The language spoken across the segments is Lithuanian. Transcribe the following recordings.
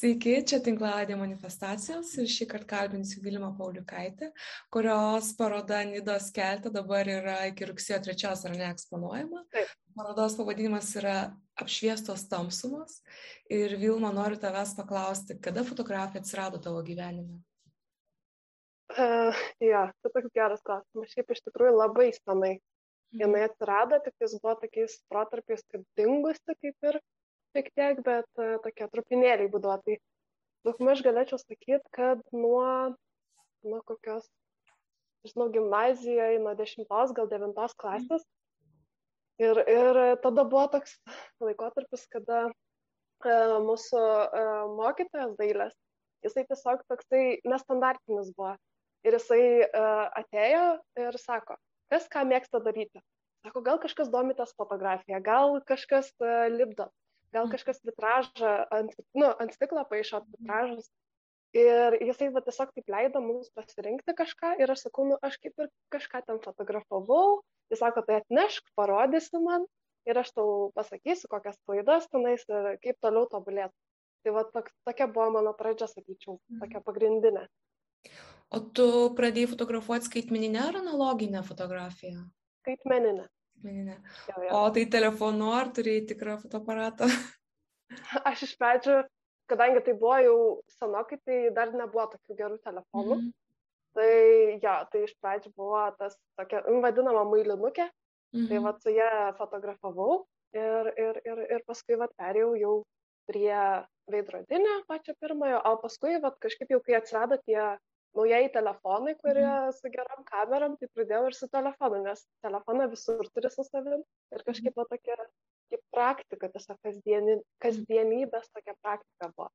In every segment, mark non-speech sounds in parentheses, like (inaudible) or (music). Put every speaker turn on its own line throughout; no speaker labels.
Sveiki, čia tinklaladė manifestacijos ir šį kartą kalbinsiu Vilimą Pauliukaitę, kurios paroda Nidos keltė dabar yra iki rugsėjo 3 ar ne eksponuojama. Taip. Parodos pavadinimas yra apšviestos tamsumos ir Vilma noriu tavęs paklausti, kada fotografija atsirado tavo gyvenime?
Uh, jo, tai toks geras klausimas. Šiaip iš tikrųjų labai senai. Mhm. Jinai atsirado, tik jis buvo tokiais protarpiais, kaip dingusi kaip ir šiek tiek, bet uh, tokie trupinėliai būdavo. Tai daugmaž galėčiau sakyti, kad nuo, nuo kokios, žinau, gimnazijoje, nuo 10 gal 9 klasės. Ir, ir tada buvo toks laikotarpis, kada uh, mūsų uh, mokytojas dailės, jisai tiesiog toksai nestandartinis buvo. Ir jisai atėjo ir sako, kas ką mėgsta daryti. Sako, gal kažkas domitės fotografiją, gal kažkas lipdo gal mm. kažkas vitražą ant, nu, ant stiklo paaišo vitražus. Ir jisai va, tiesiog taip leido mums pasirinkti kažką ir aš sakau, nu, aš kaip ir kažką ten fotografavau, jis sako, tai atnešk, parodysi man ir aš tau pasakysiu, kokias klaidas tenais ir kaip toliau tobulėti. Tai va, tok, tokia buvo mano pradžia, sakyčiau, mm. tokia pagrindinė.
O tu pradėjai fotografuoti skaitmeninę ar analoginę fotografiją?
Skaitmeninę
jo. O tai telefonu ar turėjai tikrą fotoaparatą? (laughs)
Aš iš pradžių, kadangi tai buvo jau senokai, tai dar nebuvo tokių gerų telefonų. Mm -hmm. Tai jo, tai iš pradžių buvo tas tokia vadinama mailinukė. Mm -hmm. Tai va su ją fotografavau ir, ir, ir, ir paskui va perėjau jau prie veidrodinio pačio pirmojo, o paskui va kažkaip jau kai atsirado tie naujieji telefonai, kurie mhm. su gerom kamerom, tai pradėjau ir su telefonu, nes telefoną visur turi su savim ir kažkaip va tokia kaip praktika, tiesiog kasdienybės tokia praktika buvo.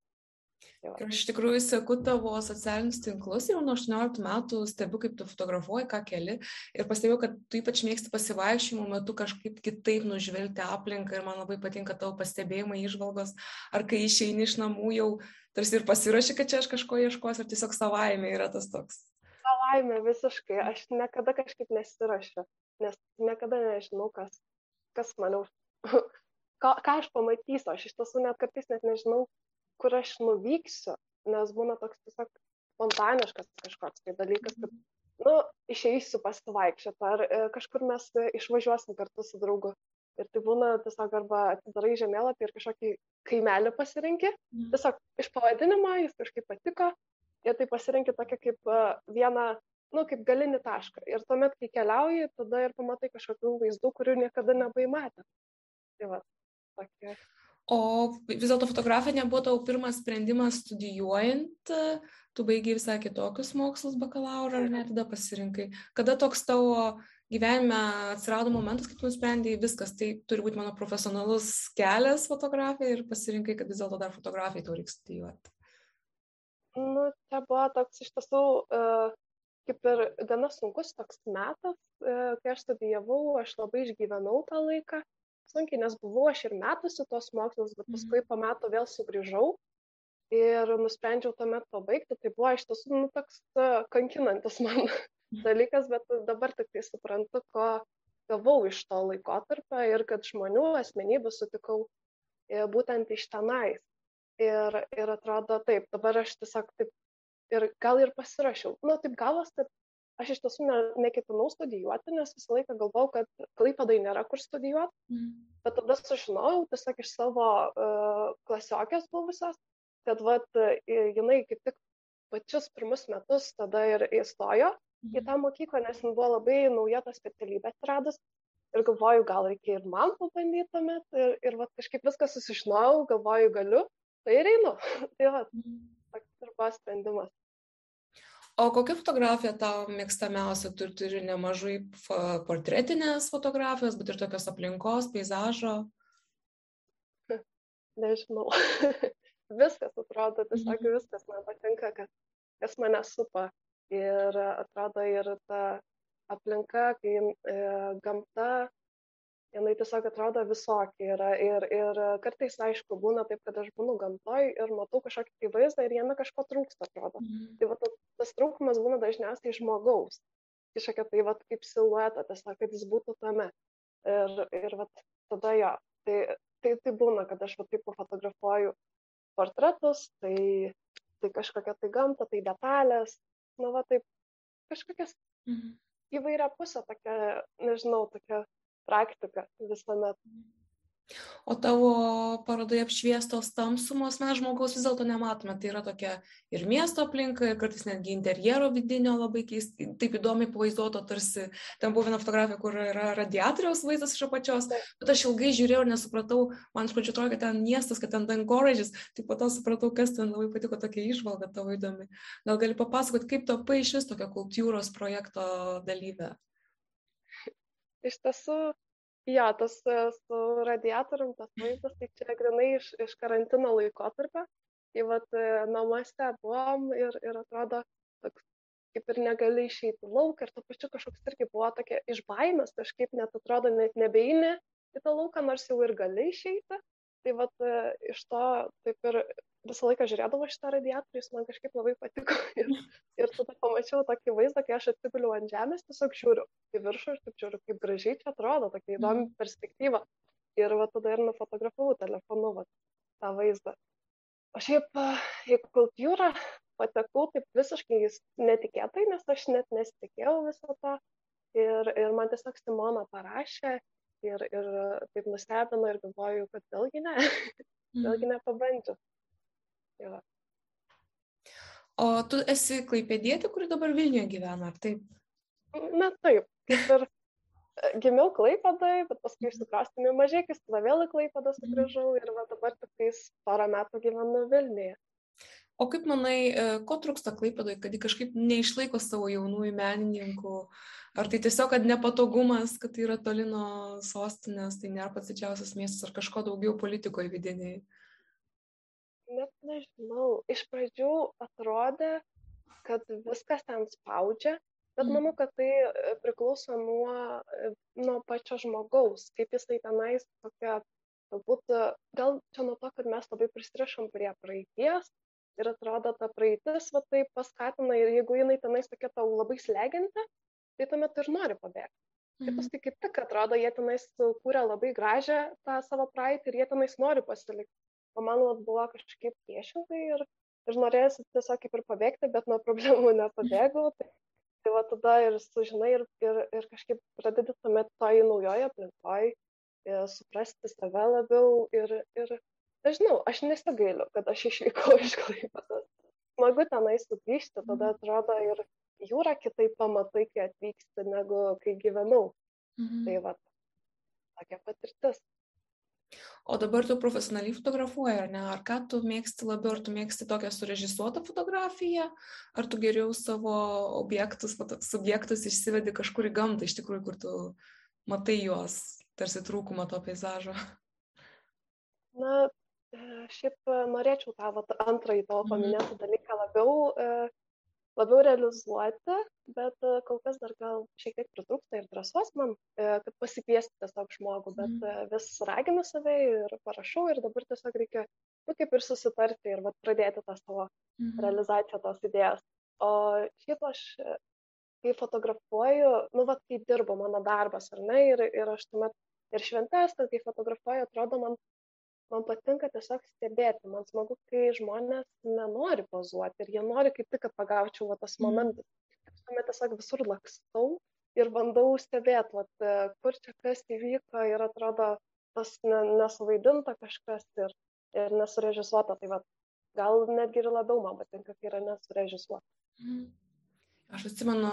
Tai ir aš iš tikrųjų seku tavo socialinius tinklus jau nuo 18 metų stebiu, kaip tu fotografuoji, ką keli. Ir pastebėjau, kad tu ypač mėgsti pasivaikščiojimo metu kažkaip kitaip nužvelgti aplinką ir man labai patinka tavo pastebėjimai, išvalgos, ar kai išeini iš namų jau tarsi ir pasirašy, kad čia aš kažko ieškosiu, ar tiesiog savaime yra tas toks.
Savaime visiškai, aš niekada kažkaip nesirašiu, nes niekada nežinau, kas, kas maniau, (laughs) ką, ką aš pamatysiu, aš iš tiesų net kartais net nežinau, kur aš nuvyksiu, nes būna toks tiesiog spontaniškas kažkoks tai dalykas, kad, nu, išeisiu pasivaikščioti, ar e, kažkur mes išvažiuosim kartu su draugu. Ir tai būna tiesiog arba atidarai žemėlapį ir kažkokį kaimelį pasirinkti, mhm. tiesiog iš pavadinimo jis kažkaip patiko ir tai pasirinkti tokia kaip uh, vieną, nu, kaip galinį tašką. Ir tuomet, kai keliauji, tada ir pamatai kažkokių vaizdų, kurių niekada nebuvai matę. Tai va, tokia
o vis dėlto fotografija nebuvo tavo pirmas sprendimas studijuojant, tu baigiai visai kitokius mokslus bakalauro ar net tada pasirinkai. Kada toks tavo gyvenime atsirado momentas, kai tu nusprendėjai viskas, tai turi būti mano profesionalus kelias fotografija ir pasirinkai, kad vis dėlto dar fotografiją tau reikia studijuoti.
Nu, čia buvo toks iš tiesų uh, kaip ir gana sunkus toks metas, uh, kai aš studijavau, aš labai išgyvenau tą laiką sunkiai, nes buvau aš ir metusi tos mokslus, bet mhm. paskui po metų vėl sugrįžau ir nusprendžiau tuomet pabaigti. Tai buvo iš tiesų nu, toks kankinantis man mhm. dalykas, bet dabar tik tai suprantu, ko gavau iš to laikotarpio ir kad žmonių asmenybių sutikau e, būtent iš tenais. Ir, ir atrodo taip, dabar aš tiesiog taip ir gal ir pasirašiau. Nu, taip gavos, kad aš iš tiesų ne, neketinau studijuoti, nes visą laiką galvojau, kad Klaipėdai nėra kur studijuoti. Mm. Bet tada sužinojau tiesiog iš savo uh, klasiokės buvusios, kad vat, jinai kaip tik pačius pirmus metus tada ir įstojo mm. į tą mokyklą, nes jin buvo labai nauja ta specialybė atradus. Ir galvoju, gal reikia ir man pabandyti tuomet. Ir, ir vat, kažkaip viską susižinojau, galvoju, galiu, tai ir einu. (laughs) tai va, mm. toks ir buvo sprendimas.
O kokia fotografija tau mėgstamiausia? Tu turi nemažai portretinės fotografijos, bet ir tokios aplinkos, peizažo.
Nežinau. (laughs) viskas atrodo, tiesiog mhm. viskas man patinka, kad kas mane supa. Ir atrodo ir ta aplinka, kai e, gamta jinai tiesiog atrodo visokia yra ir, ir kartais, aišku, būna taip, kad aš būnu gamtoj ir matau kažkokį tai vaizdą ir jame kažko trūksta, atrodo. Mm. Tai va, tas trūkumas būna dažniausiai žmogaus, kažkokia tai va, kaip silueta, tiesiog, kad jis būtų tame. Ir, ir va, tada jo, tai, tai, tai būna, kad aš va taip fotografuoju portretus, tai, tai kažkokia tai gamta, tai detalės, nu va taip, kažkokias mhm. įvairia pusė tokia, nežinau, tokia praktika visuomet.
O tavo parodoje apšviestos tamsumos mes žmogaus vis dėlto nematome. Tai yra tokia ir miesto aplinka, ir kartais netgi interjero vidinio labai keistai, taip įdomiai pavaizduoto, tarsi ten buvo viena fotografija, kur yra radiatoriaus vaizdas iš apačios, bet aš ilgai žiūrėjau ir nesupratau, man iš pradžių atrodo, kad ten miestas, kad ten dangoraižis, tai po to supratau, kas ten labai patiko tokia išvalga tavo įdomi. Gal gali papasakoti, kaip to paaiškės tokio kultūros projekto dalyvė?
Iš tiesų, jo tas su radiatorium tas vaizdas tai čia grynai iš iš karantino laikotarpio. Kai vat e, namuose buvom ir ir atrodo toks kaip ir negali išeiti į lauką ir tuo pačiu kažkoks irgi buvo tokia iš baimės kažkaip net atrodo net nebeini į tą lauką nors jau ir gali išeiti. Tai vat e, iš to taip ir visą laiką žiūrėdavau šitą radiatorių, jis man kažkaip labai patiko. (laughs) Ir, ir tada pamačiau tokį vaizdą, kai aš atsiguliu ant žemės, tiesiog žiūriu į viršų ir taip žiūriu, kaip gražiai čia atrodo, tokia įdomi mhm. perspektyva. Ir va tada ir nufotografavau telefonu va, tą vaizdą. O šiaip į kultūrą patekau taip visiškai netikėtai, nes aš net nesitikėjau viso to. Ir, ir man tiesiog Simona parašė ir, ir taip nustebino ir galvoju, kad vėlgi ne, (laughs) vėlgi
mhm.
nepabandžiau.
Tai. O tu esi klaipėdėti, kuri dabar Vilniuje gyvena, ar taip?
Na taip, kaip ir e, gimiau Klaipėdai, bet paskui išsikraustėme mažai, kai tada vėl į Klaipėdą sugrįžau ir va, dabar tik tais porą metų gyvenu Vilniuje.
O kaip manai, e, ko trūksta Klaipėdai, kad ji kažkaip neišlaiko savo jaunųjų menininkų? Ar tai tiesiog, kad nepatogumas, kad tai yra toli nuo sostinės, tai nėra pats didžiausias miestas, ar kažko daugiau politikoje vidiniai?
Net nežinau iš pradžių atrodė kad viskas ten spaudžia bet manau kad tai e, priklauso nuo e, nuo pačio žmogaus kaip jisai tenais tokia galbūt e, gal čia nuo to kad mes labai prisirišam prie praeities ir atrodo ta praeitis va taip paskatina ir jeigu jinai tenais tokia tau labai slegianti tai tuomet ir nori pabėgti. Kitus mhm. tai kaip tik atrodo jie tenais kūrė labai gražią tą savo praeitį ir jie tenais nori pasilikti o man vat buvo kažkaip priešingai ir, ir norėjusi tiesiog kaip ir pabėgti, bet nuo problemų (laughs) nepabėgau. Tai, tai va tada ir sužinai ir, ir, ir kažkaip pradedi tuomet toj naujoje aplinkoje suprasti save labiau ir, ir nežinau, aš nesigailiu, kad aš išvykau (laughs) iš Klaipėdos. Smagu tenai sugrįžti, tada mhm. atrodo ir jūrą kitaip pamatai, kai atvyksti, negu kai gyvenau. Mhm. Tai va, tokia patirtis.
O dabar tu profesionaliai fotografuoji, ar ne? Ar ką tu mėgsti labiau, ar tu mėgsti tokią surežisuotą fotografiją, ar tu geriau savo objektus, subjektus išsivedi kažkur į gamtą, iš tikrųjų, kur tu matai juos, tarsi trūkumą to peizažo?
Na, e, šiaip norėčiau tą vat, antrąjį tavo mhm. paminėtą dalyką labiau e, labiau realizuoti bet e, kol kas dar gal šiek tiek pritrūksta ir drąsos man, e, kad pasikviesti tiesiog žmogų, bet mm. vis raginu save ir parašau ir dabar tiesiog reikia, nu, kaip ir susitarti ir vat, pradėti tą savo mm. realizaciją tos idėjos. O šiaip aš, kai fotografuoju, nu, vat, kai dirbu mano darbas, ar ne, ir, ir aš tuomet ir šventes, kai fotografuoju, atrodo, man man patinka tiesiog stebėti. Man smagu, kai žmonės nenori pozuoti ir jie nori kaip tik, kad pagaučiau va, tas mhm. momentas. Aš tuomet tiesiog visur lakstau ir bandau stebėti, vat, e, kur čia kas įvyko ir atrodo tas nesuvaidinta kažkas ir, ir nesurežisuota. Tai va, gal netgi ir labiau man patinka, kai yra nesurežisuota.
Mm. Aš atsimenu,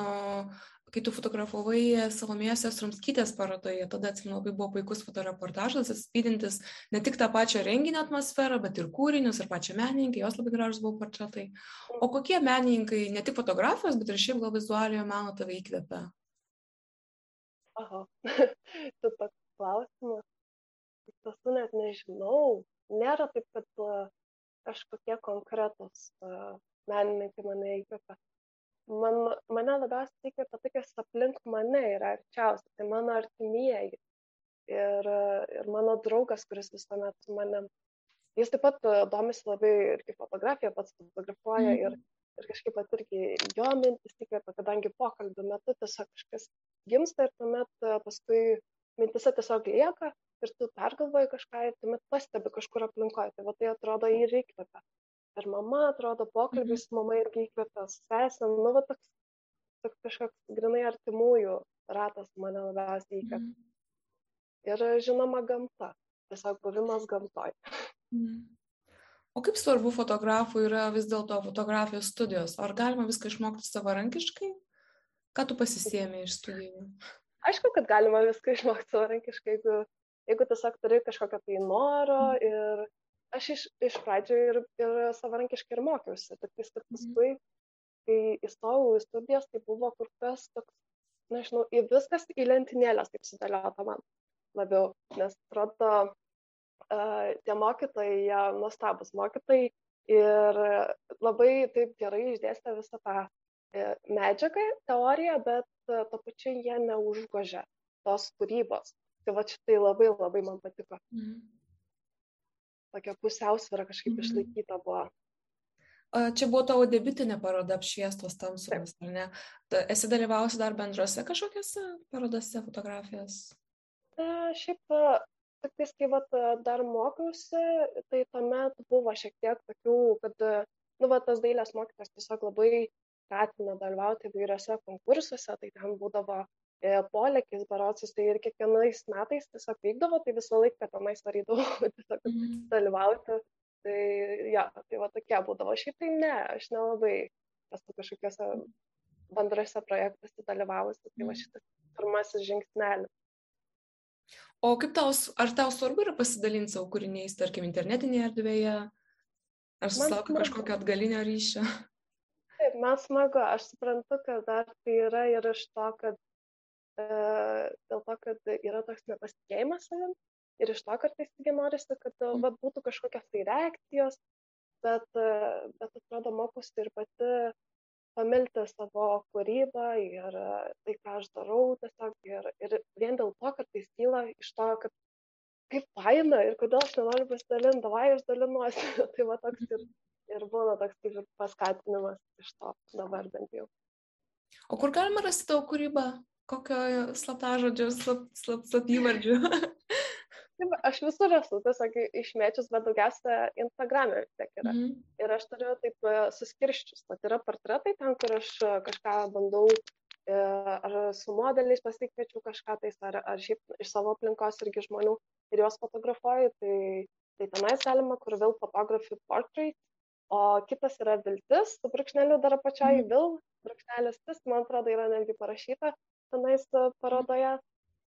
kai tu fotografavai Salomėjos Estromskytės parodoje, tada atsimenu, labai buvo puikus fotoreportažas, atspydintis ne tik tą pačią renginio atmosferą, bet ir kūrinius, ir pačią menininkę, jos labai gražus buvo portretai. O kokie menininkai, ne tik fotografijos, bet ir šiaip gal vizualiojo meno tave įkvėpia?
Aha, (laughs) tu toks klausimas. Iš tiesų net nežinau. Nėra taip, kad kažkokie konkretus menininkai mane įkvėpia man mane labiausiai įkvepia tai, kas aplink mane yra arčiausia, tai mano artimieji. Ir, ir mano draugas, kuris visuomet su manim. Jis taip pat e, domisi labai irgi fotografija, pats fotografuoja mm. ir, ir kažkaip pat irgi jo mintis įkvepia, kadangi pokalbių metu tiesiog kažkas gimsta ir tuomet e, paskui mintise tiesiog lieka ir tu pergalvoji kažką ir tuomet pastebi kažkur aplinkoje. Tai va tai atrodo ir įkvepia. Ir mama, atrodo, pokalbis su mama irgi įkvepia, sesė, nu va toks, toks kažkoks grinai artimųjų ratas mane labiausiai įkvepia. Mm. Ir žinoma gamta, tiesiog buvimas gamtoj.
Mm. O kaip svarbu fotografui yra vis dėlto fotografijos studijos? Ar galima viską išmokti savarankiškai? Ką tu pasisėmė iš studijų?
Aišku, kad galima viską išmokti savarankiškai, jeigu, jeigu tiesiog turi kažkokią tai noro mhm. ir aš iš, iš pradžių ir, ir savarankiškai ir mokiausi, tik tais, kad mhm. paskui, kai įstojau į studijas, tai buvo kur kas toks, nežinau, į viskas į lentynėlės taip sudėliota man labiau, nes atrodo, tie mokytojai, jie nuostabus mokytojai ir labai taip gerai išdėstė visą tą e, medžiagą, teoriją, bet to pačiu jie neužgožė tos kūrybos. Tai va šitai labai labai man patiko. Mm. Tokia pusiausvėra kažkaip mm. išlaikyta buvo.
Čia buvo tavo debitinė paroda apšviestos tamsumas, ar ne? Esi dalyvausi dar bendrose kažkokiose parodose fotografijos?
E, šiaip tiktais kai vat dar mokiausi, tai tuomet buvo šiek tiek tokių, kad, nu, va, tas dailės mokytas tiesiog labai skatina dalyvauti įvairiose konkursuose, tai ten būdavo e, polėkis barocis, tai ir kiekvienais metais tiesiog vykdavo, tai visą laiką tenais varydavau (laughs) tiesiog mm. dalyvauti. Tai, ja, tai va tokie būdavo. Šiaip tai ne, aš nelabai esu kažkokiuose bendrose projektuose dalyvavusi, tai va mhm. šitas pirmasis žingsnelis.
O kaip tau, ar tau svarbu yra pasidalinti savo kūriniais, tarkim, internetinėje erdvėje? Ar susilaukia kažkokio atgalinio ryšio?
Taip, man smagu, aš suprantu, kad dar tai yra ir iš to, kad dėl to, kad yra toks nepasitikėjimas savim ir iš to kartais taigi norisi, kad mm. va, būtų kažkokios tai reakcijos, bet, bet atrodo, mokusi ir pati pamilti savo kūrybą ir tai, ką aš darau tiesiog. Ir, ir vien dėl to, kad tai kyla iš to, kad kaip faina ir kodėl aš nenoriu pasidalinti, davai aš dalinuosi. (laughs) tai va toks ir, ir būna toks kaip ir paskatinimas iš to dabar bent jau.
O kur galima rasti tavo kūrybą? Kokio slaptažodžio, slap, slap, slapyvardžio? (laughs)
aš visur esu, tiesiog išmėčius, bet daugiausia Instagram'e tiek yra. Mm. Ir aš turiu taip e, suskirščius, kad yra portretai ten, kur aš e, kažką bandau, e, ar su modeliais pasikviečiu kažką tais, ar, ar šiaip iš savo aplinkos irgi žmonių ir juos fotografuoju, tai, tai tenais galima, kur vėl fotografijų portrait, o kitas yra viltis, su brūkšneliu dar apačioje mm. vil, brūkšnelis tis, man atrodo, yra netgi parašyta tenais parodoje.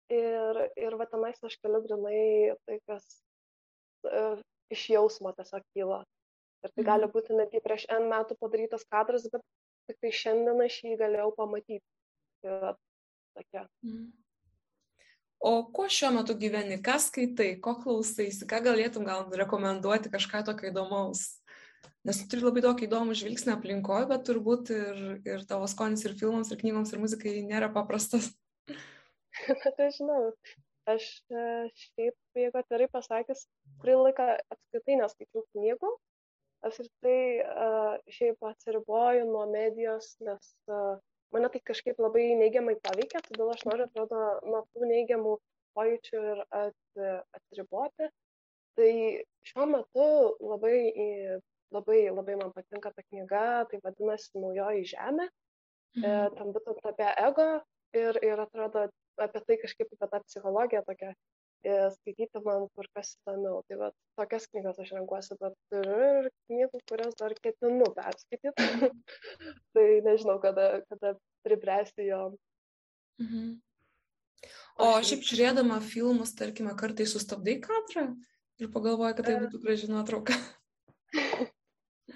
Ir, ir va tenais aš keliu grinai tai, kas uh, iš jausmo tiesiog kyla. Ir tai gali mhm. būti netgi prieš N metų padarytas kadras, bet tik tai šiandien aš jį galėjau pamatyti. Tai tokia. Mm.
O kuo šiuo metu gyveni, ką skaitai, ko klausaisi, ką galėtum gal rekomenduoti kažką tokio įdomaus? Nes turi labai daug įdomų žvilgsnį aplinkoje, bet turbūt ir, ir tavo skonis ir filmams, ir knygoms, ir muzikai nėra paprastas. (laughs) (laughs)
Nežinau, aš e, šiaip, jeigu atvirai pasakęs, kurį laiką apskritai neskaičiau knygų, apskritai uh, šiaip atsiriboju nuo medijos, nes uh, mane tai kažkaip labai neigiamai paveikia, todėl aš noriu, atrodo, nuo tų neigiamų pojūčių ir at, atsiriboti. Tai šiuo metu labai, labai, labai man patinka ta knyga, tai vadinasi Naujoji Žemė. Mhm. E, tam būtent apie ego ir, ir atrodo apie tai kažkaip apie tą psichologiją tokią e, skaityti man kur kas įdomiau. Tai va, tokias knygas aš renkuosi, bet turiu ir knygų, kurias dar ketinu perskaityti. (laughs) tai nežinau, kada, kada pribręsti jo.
Mhm. O šiaip žiūrėdama filmus, tarkime, kartais sustabdai kadrą ir pagalvoji, kad tai e. būtų graži nuotrauka. (laughs)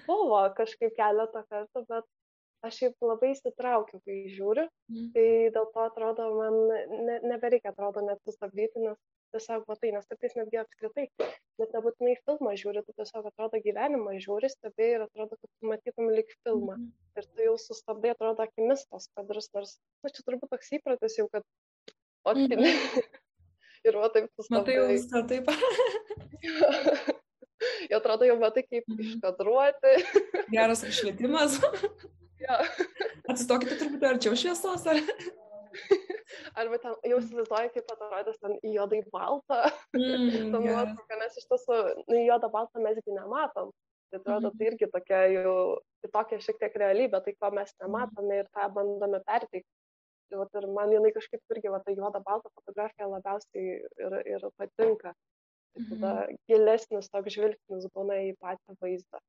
Buvo kažkaip keletą kartų, bet aš šiaip labai įsitraukiu, kai žiūriu, mm. tai dėl to atrodo, man ne, nebereikia, atrodo, net sustabdyti, nes tiesiog matai, nes kartais netgi apskritai, net nebūtinai filmą žiūri, tu tiesiog atrodo gyvenimą žiūri, stebi ir atrodo, kad tu matytum lik filmą. Mm. Ir tu jau sustabdai, atrodo, akimis tos kadrus, nors, na, nu, čia turbūt toks įpratis jau, kad optimi. Mm. (laughs) ir va taip
sustabdai. Matai, jau viską
taip. (laughs) jau atrodo, jau matai, kaip mm. iškadruoti. (laughs)
Geras apšvietimas.
Jo. (laughs)
Atsistokite truputį arčiau šviesos. Ar...
Arba ten jau įsivaizduoju, kaip atrodys ten juodai balta. Mm, ta nuotrauka, nes iš tiesų nu, juodą baltą mesgi nematom. Tai atrodo, tai irgi tokia jau kitokia šiek tiek realybė, tai ko mes nematome ir tą bandome perteikti. Tai vat, ir man jinai kažkaip irgi, va, ta juoda balta fotografija labiausiai ir, ir patinka. Tai tada gilesnis toks žvilgsnis būna į patį vaizdą.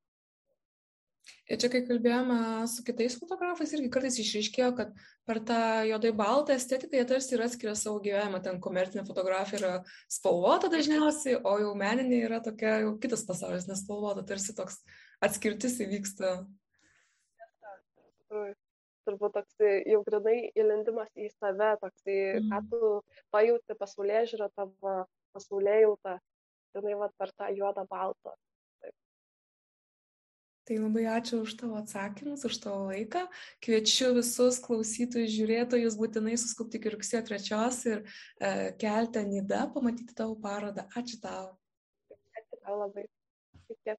Ir čia, kai kalbėjome su kitais fotografais, irgi kartais išryškėjo, kad per tą juodai baltą estetiką jie tarsi ir atskiria savo gyvenimą. Ten komercinė fotografija yra spalvota dažniausiai, o jau meninė yra tokia jau kitas pasaulis, nespalvota, tarsi toks atskirtis įvyksta.
Turbūt toks jau grinai įlindimas į save, toks, mm. ką tu pajūti pasaulyje žiūrą tavo pasaulyje jautą, grinai va per tą juodą baltą.
Tai labai ačiū už tavo atsakymus, už tavo laiką. Kviečiu visus klausytojus, žiūrėtojus būtinai suskupti iki rugsėjo trečios ir e, keltę Nida pamatyti tavo parodą. Ačiū tau.
Ačiū tau labai. Iki.